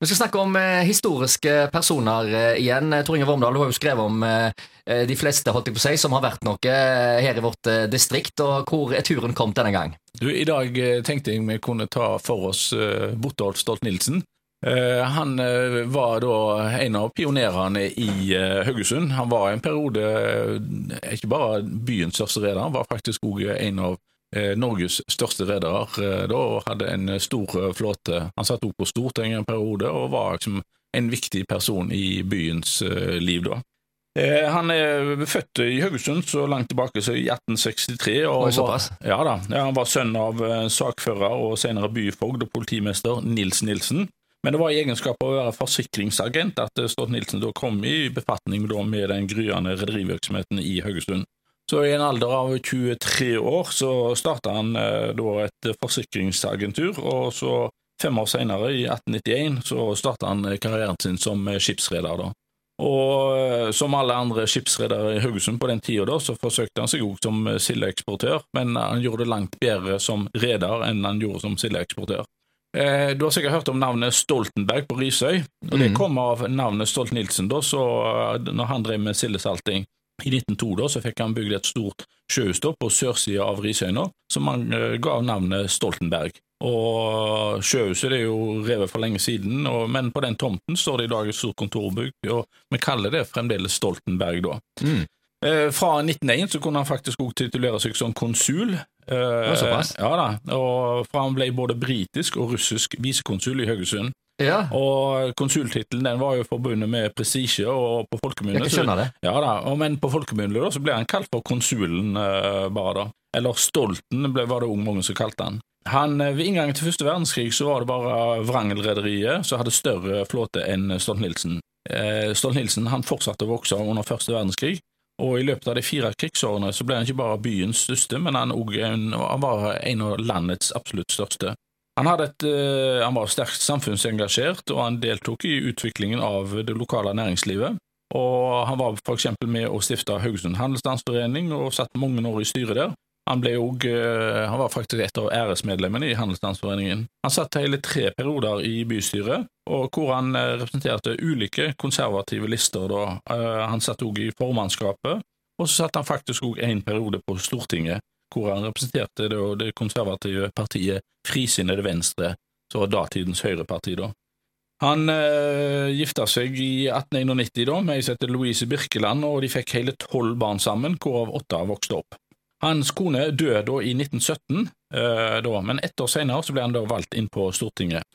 Vi skal snakke om eh, historiske personer eh, igjen. Tor Inge Vormdal, du har jo skrevet om eh, eh, de fleste holdt jeg på å som har vært noe eh, her i vårt eh, distrikt. og Hvor er turen kommet denne gang? Du, I dag eh, tenkte jeg vi kunne ta for oss eh, Botolf Stolt-Nielsen. Eh, han eh, var da en av pionerene i eh, Haugesund. Han var en periode eh, ikke bare byens største reder, han var faktisk òg en av eh, Norges største redere eh, da, og hadde en stor eh, flåte. Han satt også på Stortinget en periode og var liksom en viktig person i byens eh, liv da. Eh, Han er født i Haugesund så langt tilbake som i 1863. Og Var, ja, da. Ja, han var sønn av eh, sakfører og senere byfogd og politimester Nils Nilsen. Men det var i egenskap av å være forsikringsagent at Stolt-Nilsen da kom i befatning med den gryende rederivirksomheten i Haugesund. Så i en alder av 23 år så starta han eh, da et forsikringsagentur, og så fem år senere, i 1891, så starta han karrieren sin som eh, skipsreder. da. Og eh, som alle andre skipsredere i Haugesund på den tida, da, så forsøkte han seg òg som eh, sildeeksportør, men han gjorde det langt bedre som reder enn han gjorde som sildeeksportør. Eh, du har sikkert hørt om navnet Stoltenberg på Risøy, og det Mhm. kommer av navnet Stolt-Nielsen. da, så eh, når han drev med sildesalting i 1902, da, så fikk han bygd et stort sjøhus på sørsida av Risøyna, som han uh, ga navnet Stoltenberg. Og sjøhuset er jo revet for lenge siden, og, men på den tomten står det i dag et stort kontorbygg, og vi kaller det fremdeles Stoltenberg da. Mm. Eh, fra 1901 så kunne han faktisk også titulere seg som konsul. Eh, såpass. Ja da, og fra han ble både britisk og russisk visekonsul i Haugesund. Ja, Og konsultittelen den var jo forbundet med prestisje og på folkemunne. jeg så- det. Ja da, og men på folkemunne da, så ble han kalt for konsulen eh, bare da. Eller Stolten ble, var det også mange som kalte han. han. eh, Ved inngangen til første verdenskrig så var det bare Wrangel-rederiet som hadde større flåte enn Stolt-Nielsen. Eh, Stolt-Nielsen han fortsatte å vokse under første verdenskrig, og i løpet av de fire krigsårene så ble han ikke bare byens største, men han, også han var en av landets absolutt største. Han, et, eh, han var sterkt samfunnsengasjert, og han deltok i utviklingen av det lokale næringslivet. Og han var eksempel med å stifte Haugesund Handelsstandsforening og satt mange år i styret der. Han, ble og, han var faktisk et av æresmedlemmene i Handelsstandsforeningen. Han satt hele tre perioder i bystyret, og hvor han eh, representerte ulike konservative lister. Da. Eh, Han satt også i formannskapet, og så satt han faktisk også en periode på Stortinget, hvor han representerte det, det konservative partiet Frisinnede Venstre, som var datidens høyreparti. da. Han eh, gifta seg i 1891 da, med ei som heter Louise Birkeland, og de fikk hele tolv barn sammen, hvorav åtte vokste opp. Hans kone døde da i 1917, eh, da, men ett år senere ble han da valgt inn på Stortinget.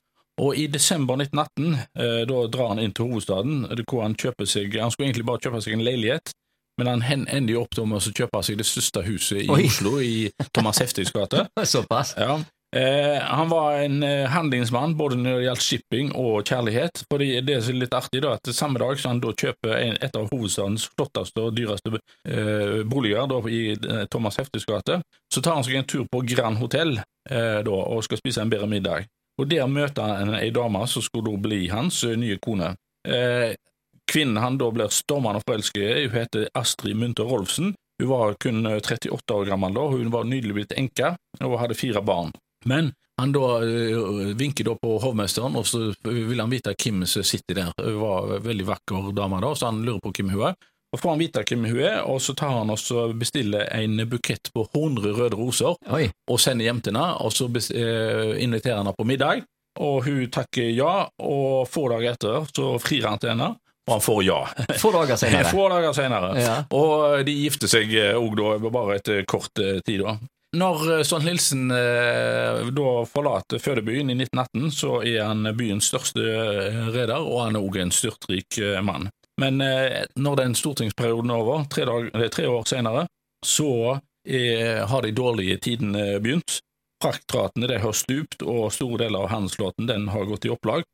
Og i desember 1918 eh, da drar han inn til hovedstaden, hvor han kjøper seg Han skulle egentlig bare kjøpe seg en leilighet, men han ender jo opp med å kjøpe seg det største huset i Oi. Oslo, i Thomas Heftigs gate. Såpass. Ja. Eh, han var en eh, handlingsmann både når det gjaldt shipping og kjærlighet. Fordi Det som er litt artig, da, at samme dag som han da kjøper en, et av hovedstadens flotteste og dyreste eh, boliger da, i eh, Thomas Heftigs gate, så tar han seg en tur på Grand Hotel eh, da, og skal spise en bedre middag. Og Der møter han ei dame som skulle bli hans nye kone. Eh, kvinnen han da blir stormende forelsket i, hun heter Astrid Munther Rolfsen. Hun var kun eh, 38 år gammel da, hun var nydelig blitt enke og hadde fire barn. Men han da øh, vinker da på hovmesteren, og så vil han vite hvem som sitter der. Hun var en veldig vakker dame, da, så han lurer på hvem hun er. Og får han vite hvem hun er, og så tar han og bestiller en bukett på 100 røde roser Oi. og sender hjem til henne, og så eh, inviterer han henne på middag. Og hun takker ja, og få dager etter så frir han til henne, og han får ja. Få dager senere. Få dager senere. Ja. Og de gifter seg òg da, bare etter kort eh, tid. da. Når eh, Stolt-Nielsen eh, da forlater fødebyen i 1918, så er han byens største eh, reder, og han er òg en styrtrik eh, mann. Men eh, når den stortingsperioden er over, tre, dag, tre år senere, så er, har de dårlige tidene begynt. Fraktratene de har stupt, og store deler av handelsflåten den har gått i opplag.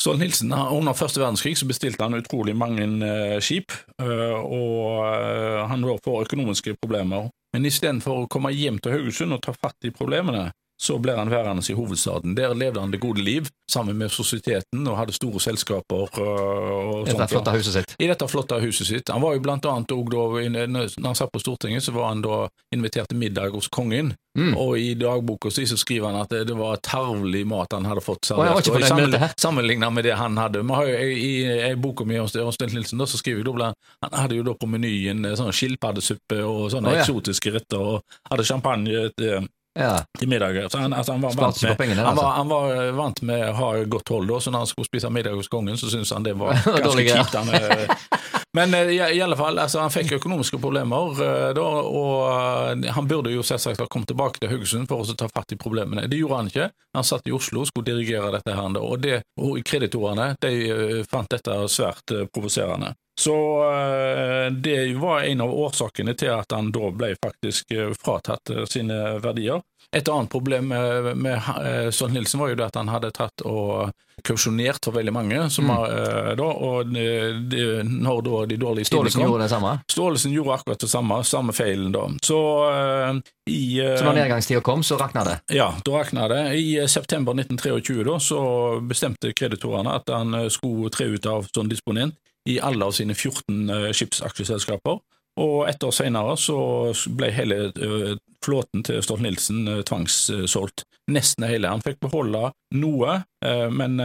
Stolt-Nielsen, under første verdenskrig så bestilte han utrolig mange eh, skip, eh, og eh, han lå for økonomiske problemer. Men istedenfor å komme hjem til Haugesund og ta fatt i problemene, så ble han værende i hovedstaden. Der levde han det gode liv, sammen med sosieteten, og hadde store selskaper. øh, og Dette sånt, ja. flotte huset sitt. I dette flotte huset sitt. Han var jo blant annet òg da, når han satt på Stortinget, så var han da invitert til middag hos kongen. Mm. Og i dagboka si så skriver han at det, det var tarvelig mat han hadde fått servert. i dette her. sammenlign- med det han hadde. Vi har jo I, i, i boka mi om Sten Nilsen da, så skriver jeg, da Han hadde jo da på menyen eh, sånn skilpaddesuppe og sånne oh, ja. eksotiske retter, og hadde champagne til, Ja. til middager. Så han, altså, han var vant med pengene, han altså. var, han var vant med å ha godt hold, da, så når han skulle spise middag hos kongen, så syntes han det var ganske kjipt. Eh, men eh, i, i alle fall, altså, han fikk økonomiske problemer, eh, da, og eh, han burde jo selvsagt ha kommet tilbake til Haugesund for å ta fatt i problemene. Det gjorde han ikke. Han satt i Oslo og skulle dirigere dette, her, og, det, og kreditorene de eh, fant dette svært eh, provoserende. Så eh, det var en av årsakene til at han da ble faktisk eh, fratatt eh, sine verdier. Et annet problem med, med eh, Stolt-Nielsen var jo det at han hadde tatt og kausjonert for veldig mange, som Mm. eh, da, og de, når da de dårlige Stålesen kom gjorde det samme. Stålesen gjorde akkurat det samme, samme feilen da. Så uh, i uh, Så når nedgangstida kom, så rakna det. ja, da rakna det. I september 1923 da, så bestemte kreditorene at han skulle tre ut av sånn disponent i alle av sine 14 eh, skipsaksjeselskaper. Og ett år senere så ble hele eh, flåten til Stolt-Nielsen eh, tvangssolgt. Nesten hele. Han fikk beholde noe, men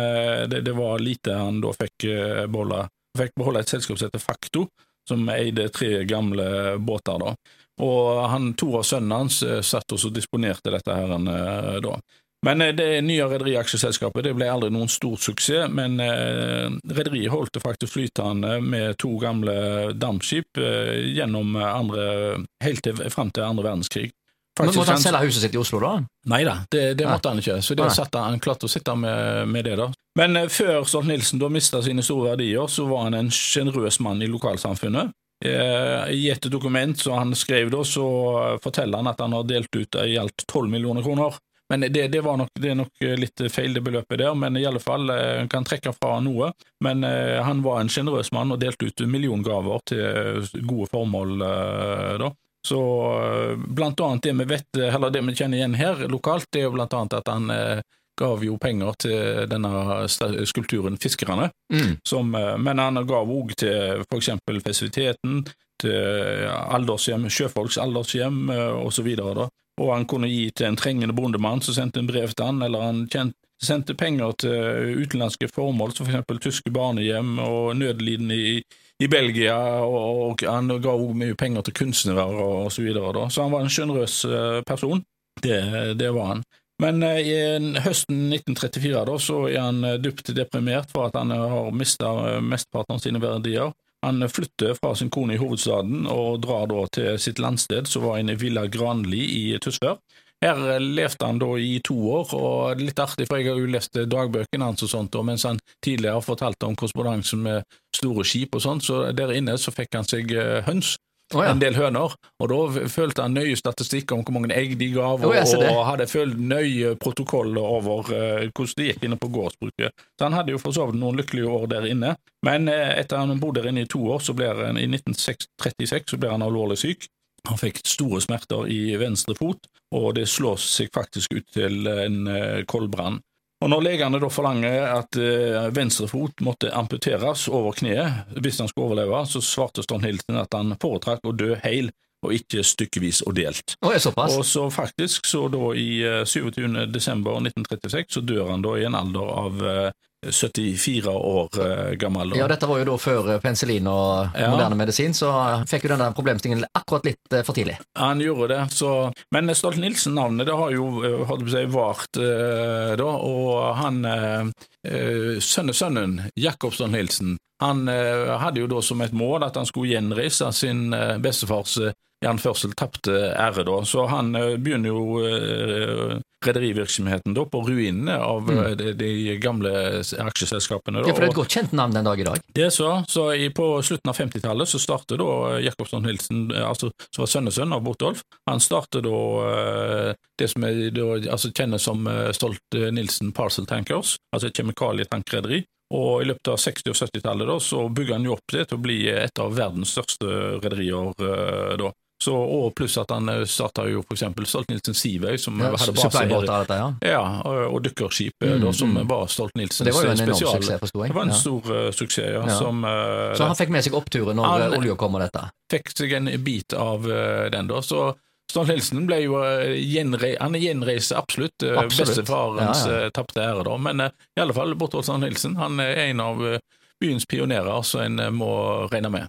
det, var lite han da fikk eh, beholde. Han fikk beholde et selskap som heter Facto, som eide tre gamle båter. da. Og han, to av sønnene hans satt og disponerte dette her da. Men eh, det nye rederiaksjeselskapet det ble aldri noen stor suksess, men eh, rederiet holdt det faktisk flytende med to gamle dampskip eh, gjennom andre, helt til, fram til andre verdenskrig. Men Måtte han selge huset sitt i Oslo, da? Nei da, det, det Nei. måtte han ikke, så det satt han, han klarte å sitte med, med det. da. Men eh, før Stolt-Nielsen da mista sine store verdier, så var han en sjenerøs mann i lokalsamfunnet. Eh, I et dokument som han skrev da, så forteller han at han har delt ut i alt 12 millioner kroner. Men det, det, var nok, det er nok litt feil, det beløpet der, men i alle fall en kan trekke fra noe. Men eh, han var en sjenerøs mann og delte ut milliongaver til gode formål eh, da. Så eh, blant annet det vi vet, eller det vi kjenner igjen her lokalt, det er jo blant annet at han eh, gav jo penger til denne skulpturen Fiskerne, Mm. som, eh, men han gav òg til eksempel festiviteten, aldershjem, sjøfolks aldershjem osv. og så videre da. Og han kunne gi til en trengende bondemann som sendte en brev til han, eller han kjent, sendte penger til utenlandske formål, som for eksempel tyske barnehjem og nødlidende i, i Belgia, og, og han ga òg mye penger til kunstnere og, og så videre. Så han var en sjenerøs eh, person. Det, det var han. Men eh, i høsten 1934 da, så er han eh, dypt deprimert for at han eh, har mista mesteparten av sine verdier. Han flytter fra sin kone i hovedstaden og drar da til sitt landsted, som var inne i Villa Granli i Tysvær. Her levde han da i to år, og litt artig, for jeg har jo lest dagbøkene hans og sånt, og mens han tidligere fortalte om korrespondansen med store skip og sånt, så der inne så fikk han seg eh, høns. Å, ja. En del høner, og da følte han nøye statistikk om hvor mange egg de gav, og, oh, og hadde følt nøye protokoller over uh, hvordan det gikk inne på gårdsbruket. Så han hadde jo for så vidt noen lykkelige år der inne, men uh, etter han bodde der inne i to år, så ble han, i 1936 så ble han alvorlig syk. Han fikk store smerter i venstre fot, og det slår seg faktisk ut til en eh, koldbrann. Og når legene da forlanger at eh, venstre fot måtte amputeres over kneet hvis han skulle overleve, så svarte Stolt-Nielsen at han foretrakk å dø heil og ikke stykkevis og delt. Og? Og så faktisk, så da i eh, 27. desember 1936, så dør han da i en alder av eh, 74 år eh, gammel. Ja, dette var jo da før eh, penicillin og Ja. moderne medisin, så fikk jo denne problemstillingen akkurat litt eh, for tidlig. Han gjorde det, så Men Stolt-Nielsen-navnet det har jo eh, holdt på å si, vart, eh, da, og han eh, eh, Sønnesønnen, Jakob Stolt-Nielsen, han eh, hadde jo da som et mål at han skulle gjenreise sin eh, bestefars eh, i anførsel tapte ære, da. Så han eh, begynner jo eh, rederivirksomheten da på ruinene av mm. de, de gamle aksjeselskapene. Da. Ja, for det er et godt kjent navn den dag i dag. det er så. Så i, på slutten av 50-tallet så startet da Jakobsson Nilsen, eh, altså, som var sønnesønn av Botolf, han startet da eh, det som er da, altså kjennes som eh, Stolt-Nilsen Parcel Tankers, altså et kjemikalietankrederi. Og i løpet av 60- og 70-tallet så bygger han jo opp det til å bli et av verdens største rederier. eh, da. Så, og pluss at han starta jo eksempel Stolt-Nielsen Sivøy, som Ja, hadde base her. ja. Ja, og, og dykkerskip, Mm, da, som mm. var Stolt-Nielsens Det var jo en enorm spesial. suksess, forsto jeg. Det var en Ja. stor uh, suksess, ja. Som uh, Så han fikk med seg oppturen når Han- eh, olja kom og dette. fikk seg en bit av uh, den, da. Så Stolt-Nielsen ble jo eh, gjenre Han er gjenreist absolutt. eh, Absolutt. Bestefarens Ja, ja. eh, tapte ære, da. Men eh, i alle fall Borthold Stolt-Nielsen han er en av eh, byens pionerer, så en eh, må regne med.